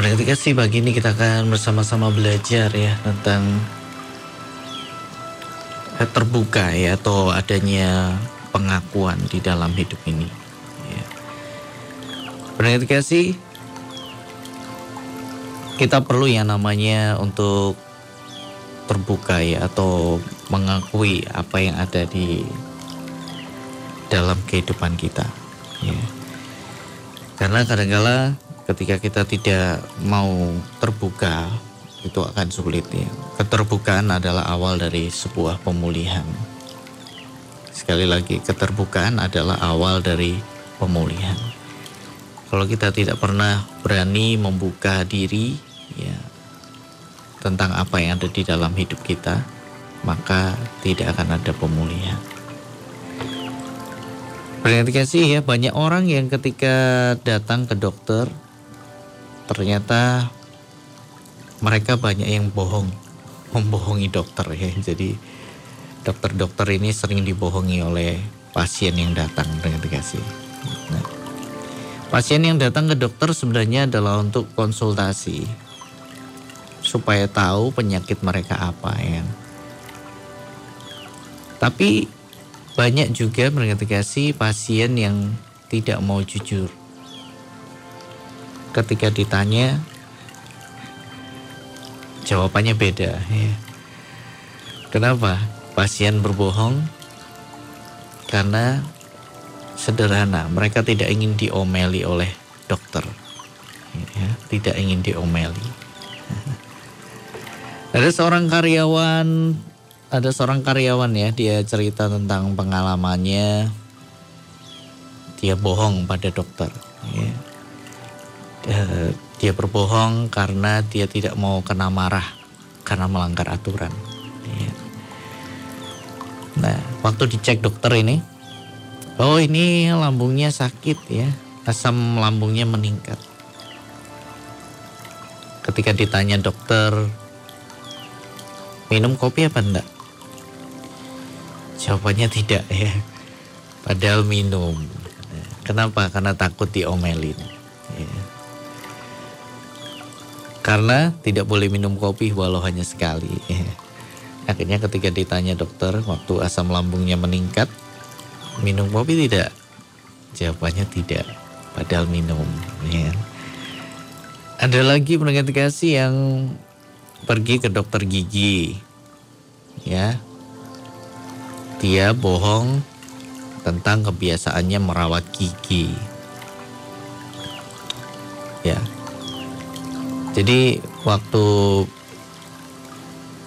Pada ketika sih pagi ini kita akan bersama-sama belajar ya tentang terbuka ya atau adanya pengakuan di dalam hidup ini. Ya. Pada ketika sih kita perlu yang namanya untuk terbuka ya atau mengakui apa yang ada di dalam kehidupan kita. Ya. Karena kadang-kala ketika kita tidak mau terbuka itu akan sulit ya. Keterbukaan adalah awal dari sebuah pemulihan. Sekali lagi, keterbukaan adalah awal dari pemulihan. Kalau kita tidak pernah berani membuka diri ya tentang apa yang ada di dalam hidup kita, maka tidak akan ada pemulihan. Berarti kasih ya banyak orang yang ketika datang ke dokter ternyata mereka banyak yang bohong, membohongi dokter ya. Jadi dokter-dokter ini sering dibohongi oleh pasien yang datang dengan dikasih. Nah, pasien yang datang ke dokter sebenarnya adalah untuk konsultasi supaya tahu penyakit mereka apa ya. Tapi banyak juga kasih pasien yang tidak mau jujur ketika ditanya jawabannya beda ya. Kenapa? Pasien berbohong karena sederhana, mereka tidak ingin diomeli oleh dokter. Ya, tidak ingin diomeli. Ada seorang karyawan, ada seorang karyawan ya, dia cerita tentang pengalamannya. Dia bohong pada dokter. Ya Eh, dia berbohong karena dia tidak mau kena marah karena melanggar aturan. Iya. Nah, waktu dicek dokter ini, oh ini lambungnya sakit ya, asam lambungnya meningkat. Ketika ditanya dokter, minum kopi apa enggak? Jawabannya tidak ya, padahal minum. Kenapa? Karena takut diomelin. Karena tidak boleh minum kopi walau hanya sekali. Akhirnya ketika ditanya dokter waktu asam lambungnya meningkat, minum kopi tidak? Jawabannya tidak, padahal minum. Ya. Ada lagi pendengar kasih yang pergi ke dokter gigi, ya. Dia bohong tentang kebiasaannya merawat gigi. Ya, jadi waktu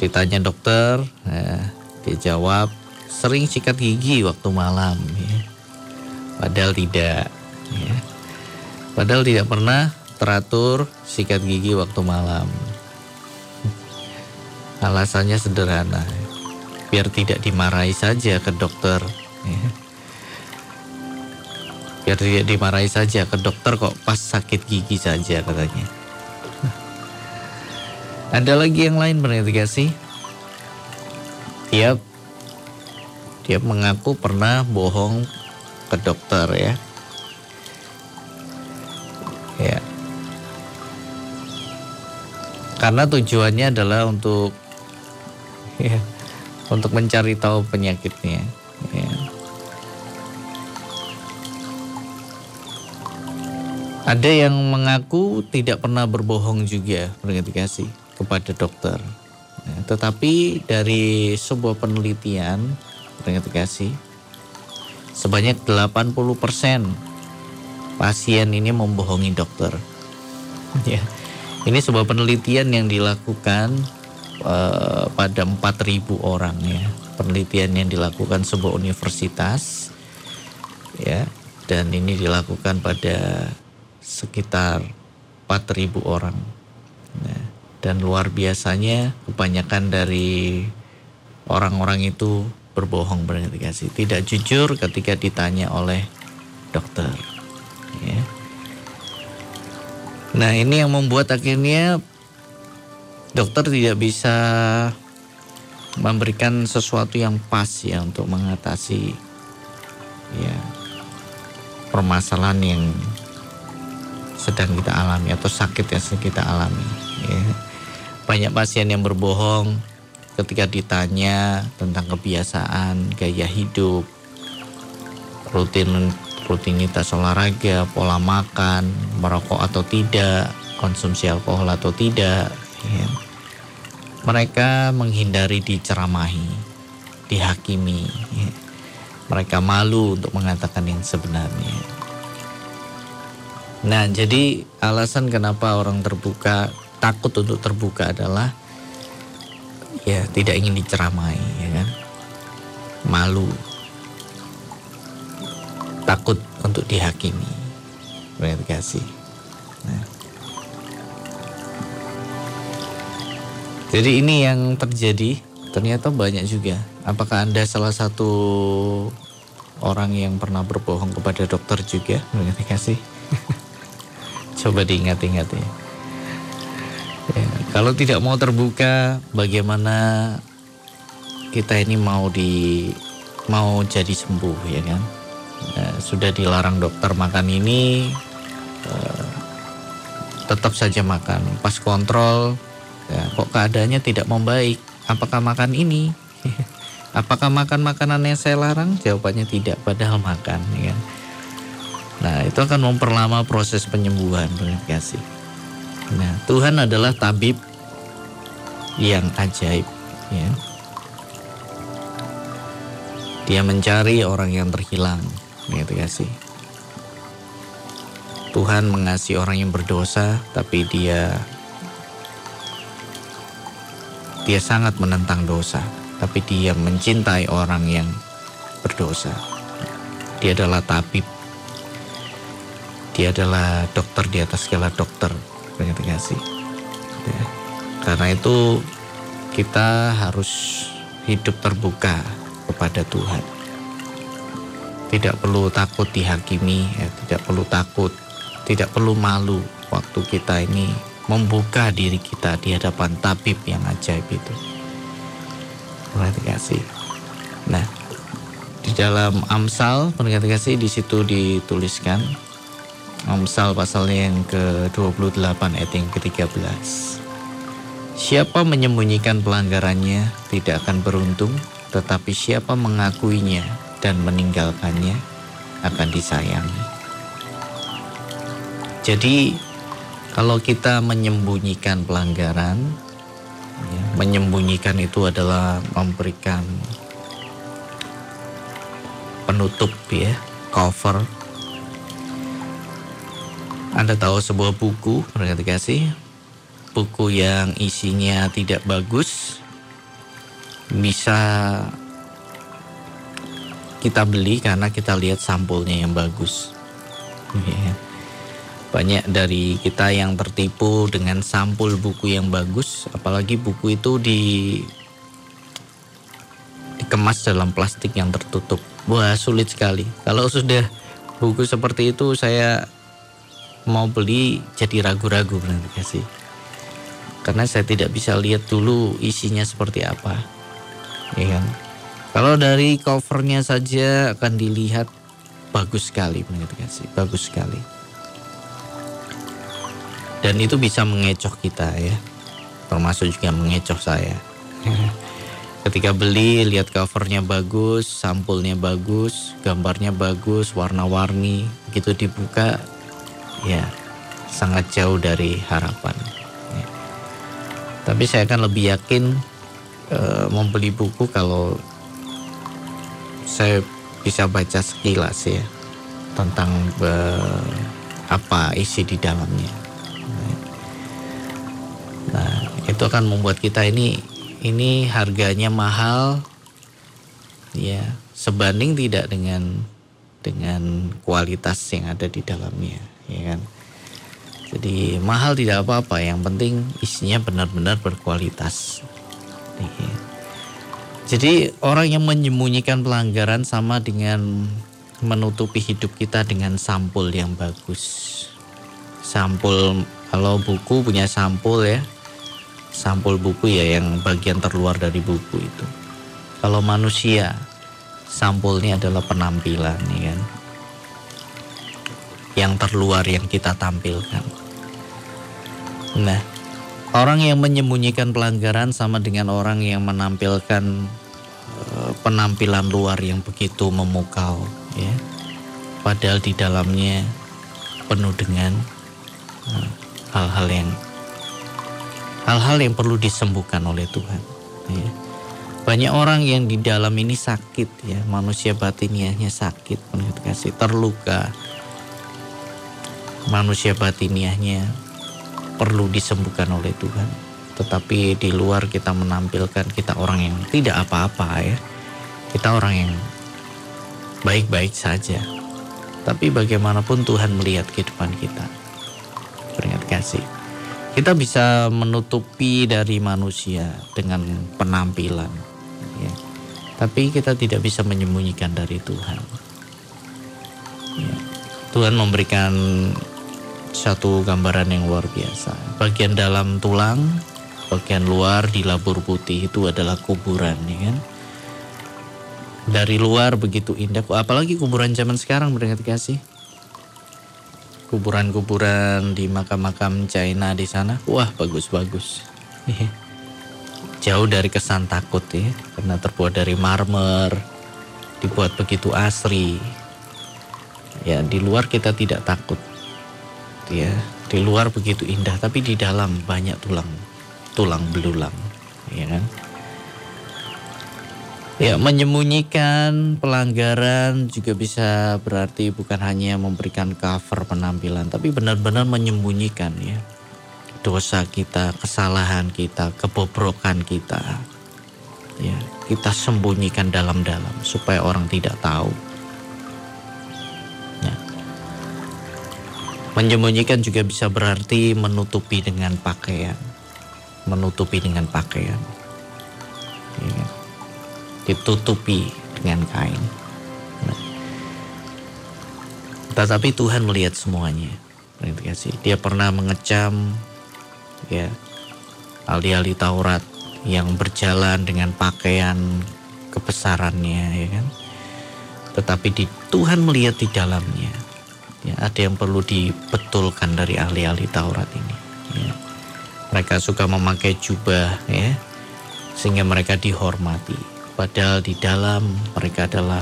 ditanya dokter, ya, dia jawab sering sikat gigi waktu malam. Ya. Padahal tidak. Ya. Padahal tidak pernah teratur sikat gigi waktu malam. Alasannya sederhana, biar tidak dimarahi saja ke dokter. Ya. Biar tidak dimarahi saja ke dokter kok pas sakit gigi saja katanya. Ada lagi yang lain berintegrasi? Tiap dia mengaku pernah bohong ke dokter ya. Ya. Karena tujuannya adalah untuk ya, untuk mencari tahu penyakitnya. Ya. Ada yang mengaku tidak pernah berbohong juga, kasih kepada dokter. Ya, tetapi dari sebuah penelitian kasih sebanyak 80% pasien ini membohongi dokter. Ya. Ini sebuah penelitian yang dilakukan uh, pada 4.000 orang ya. Penelitian yang dilakukan sebuah universitas ya dan ini dilakukan pada sekitar 4.000 orang. Nah, dan luar biasanya kebanyakan dari orang-orang itu berbohong kasih tidak jujur ketika ditanya oleh dokter ya. nah ini yang membuat akhirnya dokter tidak bisa memberikan sesuatu yang pas ya untuk mengatasi ya permasalahan yang sedang kita alami atau sakit yang sedang kita alami. Ya. Banyak pasien yang berbohong ketika ditanya tentang kebiasaan, gaya hidup, rutin rutinitas olahraga, pola makan, merokok atau tidak, konsumsi alkohol atau tidak. Ya. Mereka menghindari diceramahi, dihakimi. Ya. Mereka malu untuk mengatakan yang sebenarnya. Nah, jadi alasan kenapa orang terbuka takut untuk terbuka adalah ya tidak ingin diceramai, ya kan? Malu. Takut untuk dihakimi. Terima kasih. Nah. Jadi ini yang terjadi ternyata banyak juga. Apakah Anda salah satu orang yang pernah berbohong kepada dokter juga? Terima kasih. Coba diingat-ingat ya. Ya. Kalau tidak mau terbuka, bagaimana kita ini mau di mau jadi sembuh ya kan? Ya, sudah dilarang dokter makan ini, uh, tetap saja makan. Pas kontrol, ya, kok keadaannya tidak membaik. Apakah makan ini? Apakah makan makanan yang saya larang? Jawabannya tidak, padahal makan ya kan? Nah, itu akan memperlama proses penyembuhan, kasih. Nah, Tuhan adalah tabib yang ajaib, ya. Dia mencari orang yang terhilang, gitu kasih. Tuhan mengasihi orang yang berdosa, tapi dia dia sangat menentang dosa, tapi dia mencintai orang yang berdosa. Dia adalah tabib dia adalah dokter di atas segala dokter banyak kasih ya. karena itu kita harus hidup terbuka kepada Tuhan. Tidak perlu takut dihakimi ya, tidak perlu takut tidak perlu malu waktu kita ini membuka diri kita di hadapan tabib yang ajaib itu. Terima kasih nah di dalam Amsal pendengar kasih di situ dituliskan Amsal pasal yang ke-28 ayat yang ke-13. Siapa menyembunyikan pelanggarannya tidak akan beruntung, tetapi siapa mengakuinya dan meninggalkannya akan disayangi. Jadi kalau kita menyembunyikan pelanggaran, ya, menyembunyikan itu adalah memberikan penutup ya, cover anda tahu sebuah buku, mereka dikasih buku yang isinya tidak bagus bisa kita beli karena kita lihat sampulnya yang bagus. Iya. Banyak dari kita yang tertipu dengan sampul buku yang bagus, apalagi buku itu di dikemas dalam plastik yang tertutup. Wah, sulit sekali. Kalau sudah buku seperti itu saya mau beli jadi ragu-ragu benar sih. Karena saya tidak bisa lihat dulu isinya seperti apa. Ya kan? Kalau dari covernya saja akan dilihat bagus sekali benar sih. Bagus sekali. Dan itu bisa mengecoh kita ya. Termasuk juga mengecoh saya. Ketika beli lihat covernya bagus sampulnya bagus gambarnya bagus warna-warni begitu dibuka ya sangat jauh dari harapan. Ya. Tapi saya akan lebih yakin e, membeli buku kalau saya bisa baca sekilas ya tentang e, apa isi di dalamnya. Nah, itu akan membuat kita ini ini harganya mahal ya sebanding tidak dengan dengan kualitas yang ada di dalamnya ya kan? Jadi mahal tidak apa-apa. Yang penting isinya benar-benar berkualitas. Ya. jadi orang yang menyembunyikan pelanggaran sama dengan menutupi hidup kita dengan sampul yang bagus. Sampul kalau buku punya sampul ya. Sampul buku ya yang bagian terluar dari buku itu. Kalau manusia sampulnya adalah penampilan ya kan yang terluar yang kita tampilkan. Nah, orang yang menyembunyikan pelanggaran sama dengan orang yang menampilkan uh, penampilan luar yang begitu memukau, ya. Padahal di dalamnya penuh dengan eh, hal-hal yang hal-hal yang perlu disembuhkan oleh Tuhan. Ya. Banyak orang yang di dalam ini sakit ya, manusia batiniahnya sakit, kasih terluka. Manusia batiniahnya perlu disembuhkan oleh Tuhan. Tetapi di luar kita menampilkan kita orang yang tidak apa-apa ya. Kita orang yang baik-baik saja. Tapi bagaimanapun Tuhan melihat kehidupan kita. Beringat kasih. Kita bisa menutupi dari manusia dengan penampilan ya. Tapi kita tidak bisa menyembunyikan dari Tuhan. Ya. Tuhan memberikan satu gambaran yang luar biasa. Bagian dalam tulang, bagian luar di labur putih itu adalah kuburan, ya kan? Dari luar begitu indah, apalagi kuburan zaman sekarang berarti kasih. Kuburan-kuburan di makam-makam China di sana, wah bagus-bagus. Iya jauh dari kesan takut ya karena terbuat dari marmer dibuat begitu asri ya di luar kita tidak takut ya di luar begitu indah tapi di dalam banyak tulang tulang belulang ya kan ya menyembunyikan pelanggaran juga bisa berarti bukan hanya memberikan cover penampilan tapi benar-benar menyembunyikan ya dosa kita, kesalahan kita, kebobrokan kita. Ya, kita sembunyikan dalam-dalam supaya orang tidak tahu. Menyembunyikan juga bisa berarti menutupi dengan pakaian. Menutupi dengan pakaian. Ya. Ditutupi dengan kain. Tetapi Tuhan melihat semuanya. Dia pernah mengecam ya ahli-ahli Taurat yang berjalan dengan pakaian kebesarannya ya kan tetapi di Tuhan melihat di dalamnya ya ada yang perlu dibetulkan dari ahli-ahli Taurat ini. Ya. mereka suka memakai jubah ya sehingga mereka dihormati. Padahal di dalam mereka adalah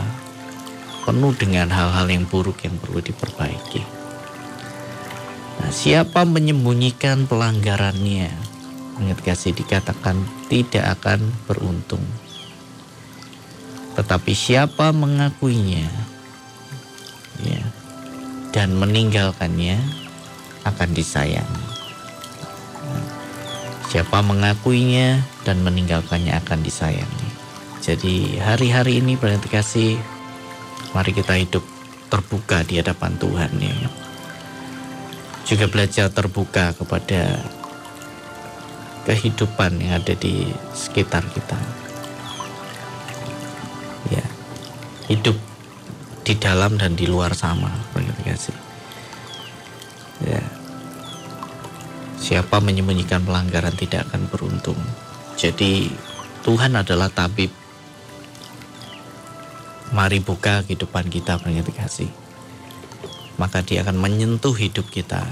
penuh dengan hal-hal yang buruk yang perlu diperbaiki. Nah, siapa menyembunyikan pelanggarannya, ingat kasih dikatakan tidak akan beruntung. Tetapi siapa mengakuinya? ya, dan meninggalkannya akan disayangi. siapa mengakuinya dan meninggalkannya akan disayangi. Jadi hari-hari ini berarti kasih mari kita hidup terbuka di hadapan Tuhan ya juga belajar terbuka kepada kehidupan yang ada di sekitar kita. Ya, hidup di dalam dan di luar sama, begitu. Ya, siapa menyembunyikan pelanggaran tidak akan beruntung. Jadi Tuhan adalah tabib. Mari buka kehidupan kita, begitu kasih maka dia akan menyentuh hidup kita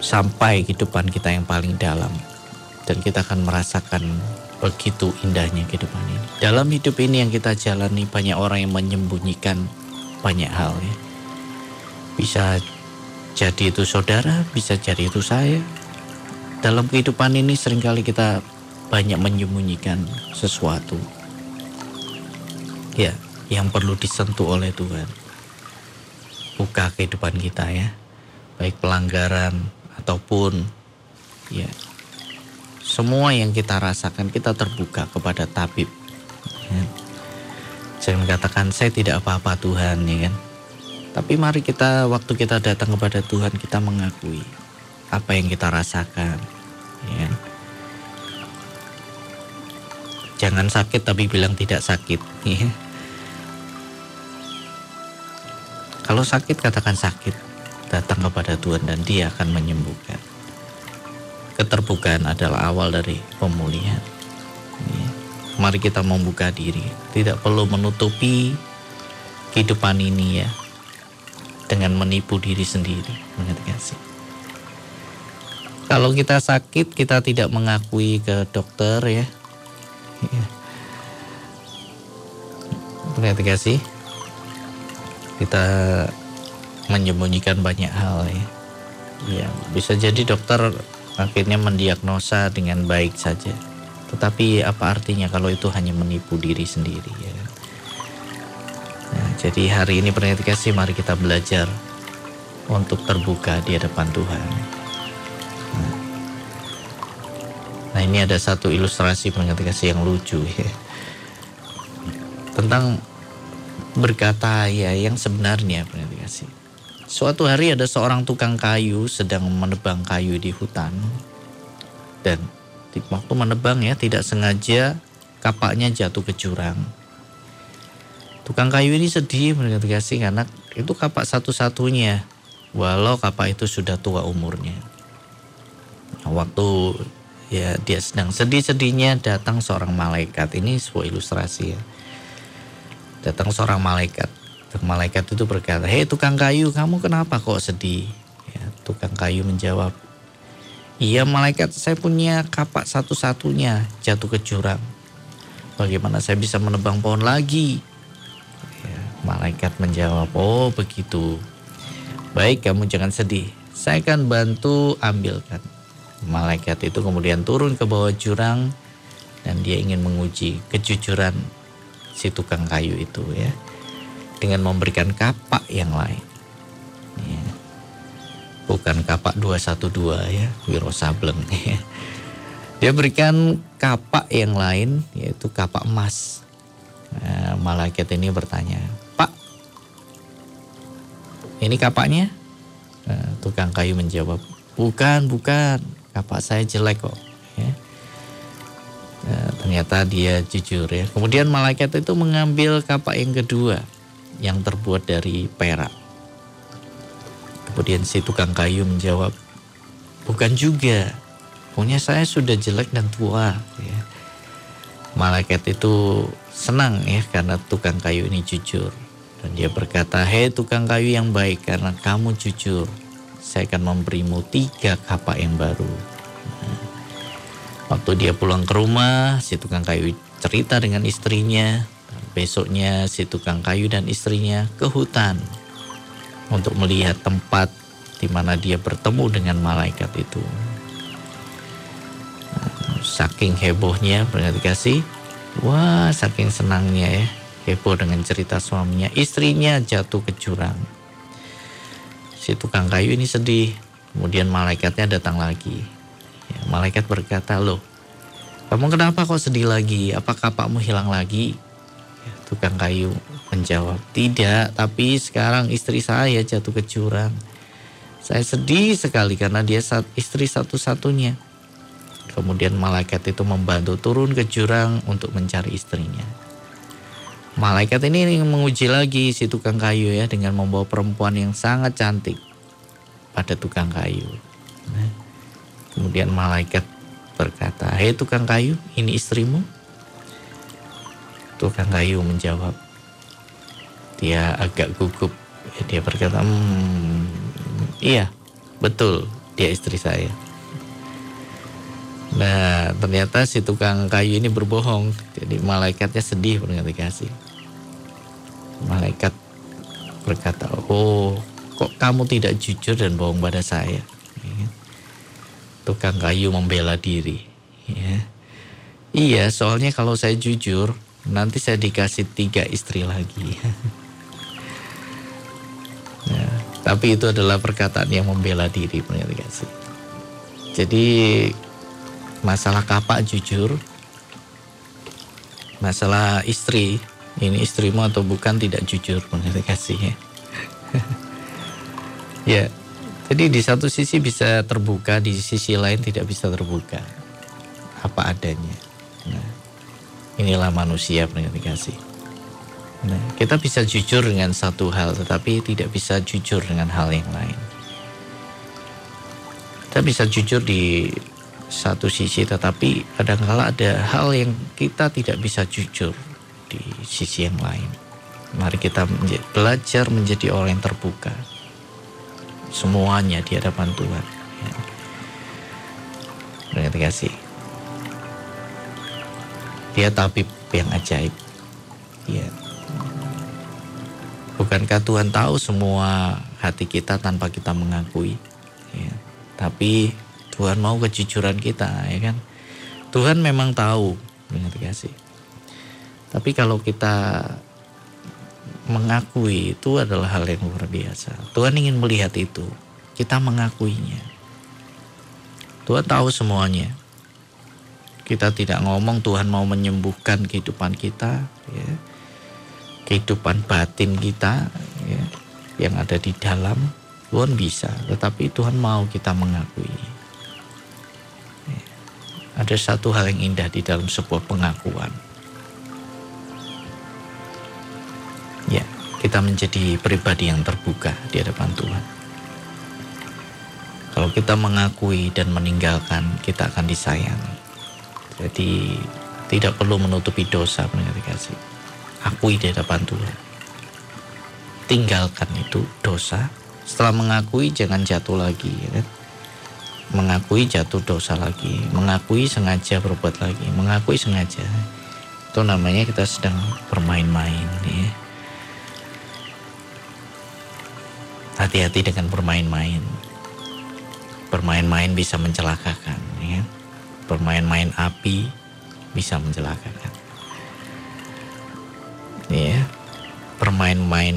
sampai kehidupan kita yang paling dalam dan kita akan merasakan begitu indahnya kehidupan ini. Dalam hidup ini yang kita jalani banyak orang yang menyembunyikan banyak hal ya. Bisa jadi itu saudara, bisa jadi itu saya. Dalam kehidupan ini sering kali kita banyak menyembunyikan sesuatu. Ya, yang perlu disentuh oleh Tuhan. Buka kehidupan kita ya, baik pelanggaran ataupun ya semua yang kita rasakan kita terbuka kepada tabib. Ya. Saya mengatakan saya tidak apa-apa Tuhan ya kan. Tapi mari kita waktu kita datang kepada Tuhan kita mengakui apa yang kita rasakan. Ya. Kan? Jangan sakit tapi bilang tidak sakit. Ya Kalau sakit katakan sakit, datang kepada Tuhan dan Dia akan menyembuhkan. Keterbukaan adalah awal dari pemulihan. Mari kita membuka diri, tidak perlu menutupi kehidupan ini ya dengan menipu diri sendiri mengerti kasih kalau kita sakit kita tidak mengakui ke dokter ya, ya. mengerti kasih kita menyembunyikan banyak hal ya. Ya bisa jadi dokter akhirnya mendiagnosa dengan baik saja tetapi apa artinya kalau itu hanya menipu diri sendiri ya Nah, jadi hari ini kasih mari kita belajar untuk terbuka di hadapan Tuhan. Nah, ini ada satu ilustrasi kasih yang lucu ya. Tentang berkata ya yang sebenarnya kasih. Suatu hari ada seorang tukang kayu sedang menebang kayu di hutan dan waktu menebang ya tidak sengaja kapaknya jatuh ke jurang Tukang kayu ini sedih mendengar kasih karena itu kapak satu-satunya. Walau kapak itu sudah tua umurnya. Nah, waktu ya dia sedang sedih-sedihnya datang seorang malaikat. Ini sebuah ilustrasi ya. Datang seorang malaikat. Malaikat itu berkata, hei tukang kayu kamu kenapa kok sedih? Ya, tukang kayu menjawab, iya malaikat saya punya kapak satu-satunya jatuh ke jurang. Bagaimana saya bisa menebang pohon lagi? Malaikat menjawab, oh begitu. Baik kamu jangan sedih, saya akan bantu ambilkan. Malaikat itu kemudian turun ke bawah jurang dan dia ingin menguji kejujuran si tukang kayu itu ya. Dengan memberikan kapak yang lain. Ya. Bukan kapak 212 ya, Wiro Sableng ya. Dia berikan kapak yang lain yaitu kapak emas. Nah, malaikat ini bertanya, ini kapaknya? Nah, tukang kayu menjawab, bukan, bukan, kapak saya jelek kok. Ya. Nah, ternyata dia jujur ya. Kemudian malaikat itu mengambil kapak yang kedua yang terbuat dari perak. Kemudian si tukang kayu menjawab, bukan juga, punya saya sudah jelek dan tua. Ya. Malaikat itu senang ya karena tukang kayu ini jujur. Dan dia berkata, hei tukang kayu yang baik karena kamu jujur. Saya akan memberimu tiga kapak yang baru. Waktu dia pulang ke rumah, si tukang kayu cerita dengan istrinya. Besoknya si tukang kayu dan istrinya ke hutan untuk melihat tempat di mana dia bertemu dengan malaikat itu. Saking hebohnya, berarti kasih, wah saking senangnya ya heboh dengan cerita suaminya. Istrinya jatuh ke jurang. Si tukang kayu ini sedih. Kemudian malaikatnya datang lagi. Ya, malaikat berkata, loh, kamu kenapa kok sedih lagi? Apa kapakmu hilang lagi? Tukang kayu menjawab, tidak, tapi sekarang istri saya jatuh ke jurang. Saya sedih sekali karena dia istri satu-satunya. Kemudian malaikat itu membantu turun ke jurang untuk mencari istrinya. Malaikat ini menguji lagi si tukang kayu ya dengan membawa perempuan yang sangat cantik pada tukang kayu. Nah, kemudian malaikat berkata, Hei tukang kayu, ini istrimu? Tukang kayu menjawab. Dia agak gugup. Dia berkata, hmm, iya betul dia istri saya. Nah ternyata si tukang kayu ini berbohong. Jadi malaikatnya sedih berarti kasih. Malaikat berkata, oh kok kamu tidak jujur dan bohong pada saya. Ya. Tukang kayu membela diri. Ya. Iya soalnya kalau saya jujur nanti saya dikasih tiga istri lagi. ya, tapi itu adalah perkataan yang membela diri kasih. Jadi masalah kapak jujur, masalah istri, ini istrimu atau bukan tidak jujur kasih ya. ya, jadi di satu sisi bisa terbuka, di sisi lain tidak bisa terbuka. Apa adanya. Inilah manusia kasih. Nah, kita bisa jujur dengan satu hal, tetapi tidak bisa jujur dengan hal yang lain. Kita bisa jujur di satu sisi tetapi kadangkala ada hal yang kita tidak bisa jujur di sisi yang lain. Mari kita belajar menjadi orang yang terbuka. Semuanya di hadapan Tuhan. Ya. Terima kasih. Dia tabib yang ajaib. Ya. Bukankah Tuhan tahu semua hati kita tanpa kita mengakui? Ya. Tapi Tuhan mau kejujuran kita, ya kan? Tuhan memang tahu, terima kasih. Tapi kalau kita mengakui itu adalah hal yang luar biasa. Tuhan ingin melihat itu. Kita mengakuinya. Tuhan tahu semuanya. Kita tidak ngomong Tuhan mau menyembuhkan kehidupan kita, ya. kehidupan batin kita, ya. yang ada di dalam. Tuhan bisa, tetapi Tuhan mau kita mengakui. Ya. Ada satu hal yang indah di dalam sebuah pengakuan. Ya, kita menjadi pribadi yang terbuka di hadapan Tuhan. Kalau kita mengakui dan meninggalkan, kita akan disayangi. Jadi tidak perlu menutupi dosa pendengar kasih. Akui di hadapan Tuhan. Tinggalkan itu dosa. Setelah mengakui jangan jatuh lagi ya kan? Mengakui jatuh dosa lagi, mengakui sengaja berbuat lagi, mengakui sengaja. Itu namanya kita sedang bermain-main ya. Hati-hati dengan bermain-main. Bermain-main bisa mencelakakan ya bermain-main api bisa mencelakakan. Ya, bermain-main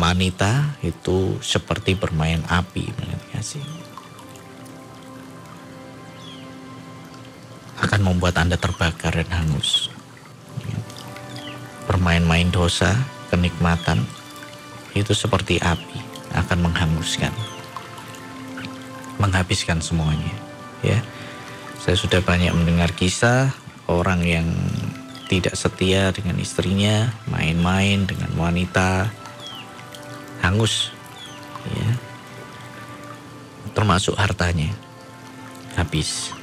wanita itu seperti bermain api, kasih. Akan membuat Anda terbakar dan hangus. Ya. Bermain-main dosa, kenikmatan itu seperti api, akan menghanguskan, menghabiskan semuanya. Ya, saya sudah banyak mendengar kisah orang yang tidak setia dengan istrinya, main-main dengan wanita, hangus, ya. Termasuk hartanya, habis.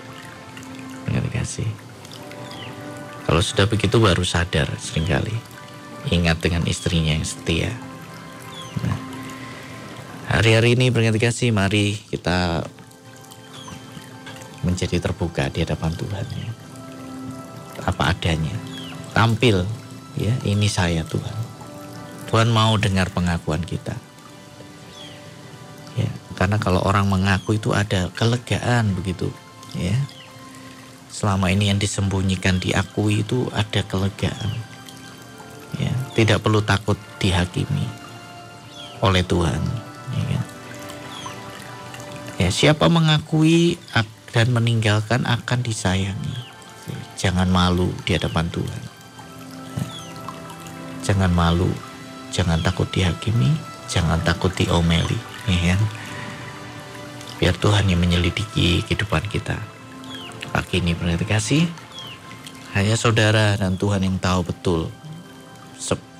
Terima kasih. Kalau sudah begitu baru sadar sering kali. Ingat dengan istrinya yang setia. Nah, hari-hari ini berkat kasih, mari kita menjadi terbuka di hadapan Tuhan ya. Apa adanya. Tampil ya, ini saya Tuhan. Tuhan mau dengar pengakuan kita. Ya, karena kalau orang mengaku itu ada kelegaan begitu, ya. Selama ini yang disembunyikan diakui itu ada kelegaan. Ya, tidak perlu takut dihakimi oleh Tuhan, ya? Ya, siapa mengakui dan meninggalkan akan disayangi. Jangan malu di hadapan Tuhan. Jangan malu, jangan takut dihakimi, jangan takut diomeli, ya kan? Biar Tuhan yang menyelidiki kehidupan kita. Pagi ini berarti kasih, hanya saudara dan Tuhan yang tahu betul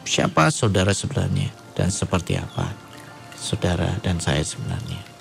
siapa saudara sebenarnya dan seperti apa saudara dan saya sebenarnya.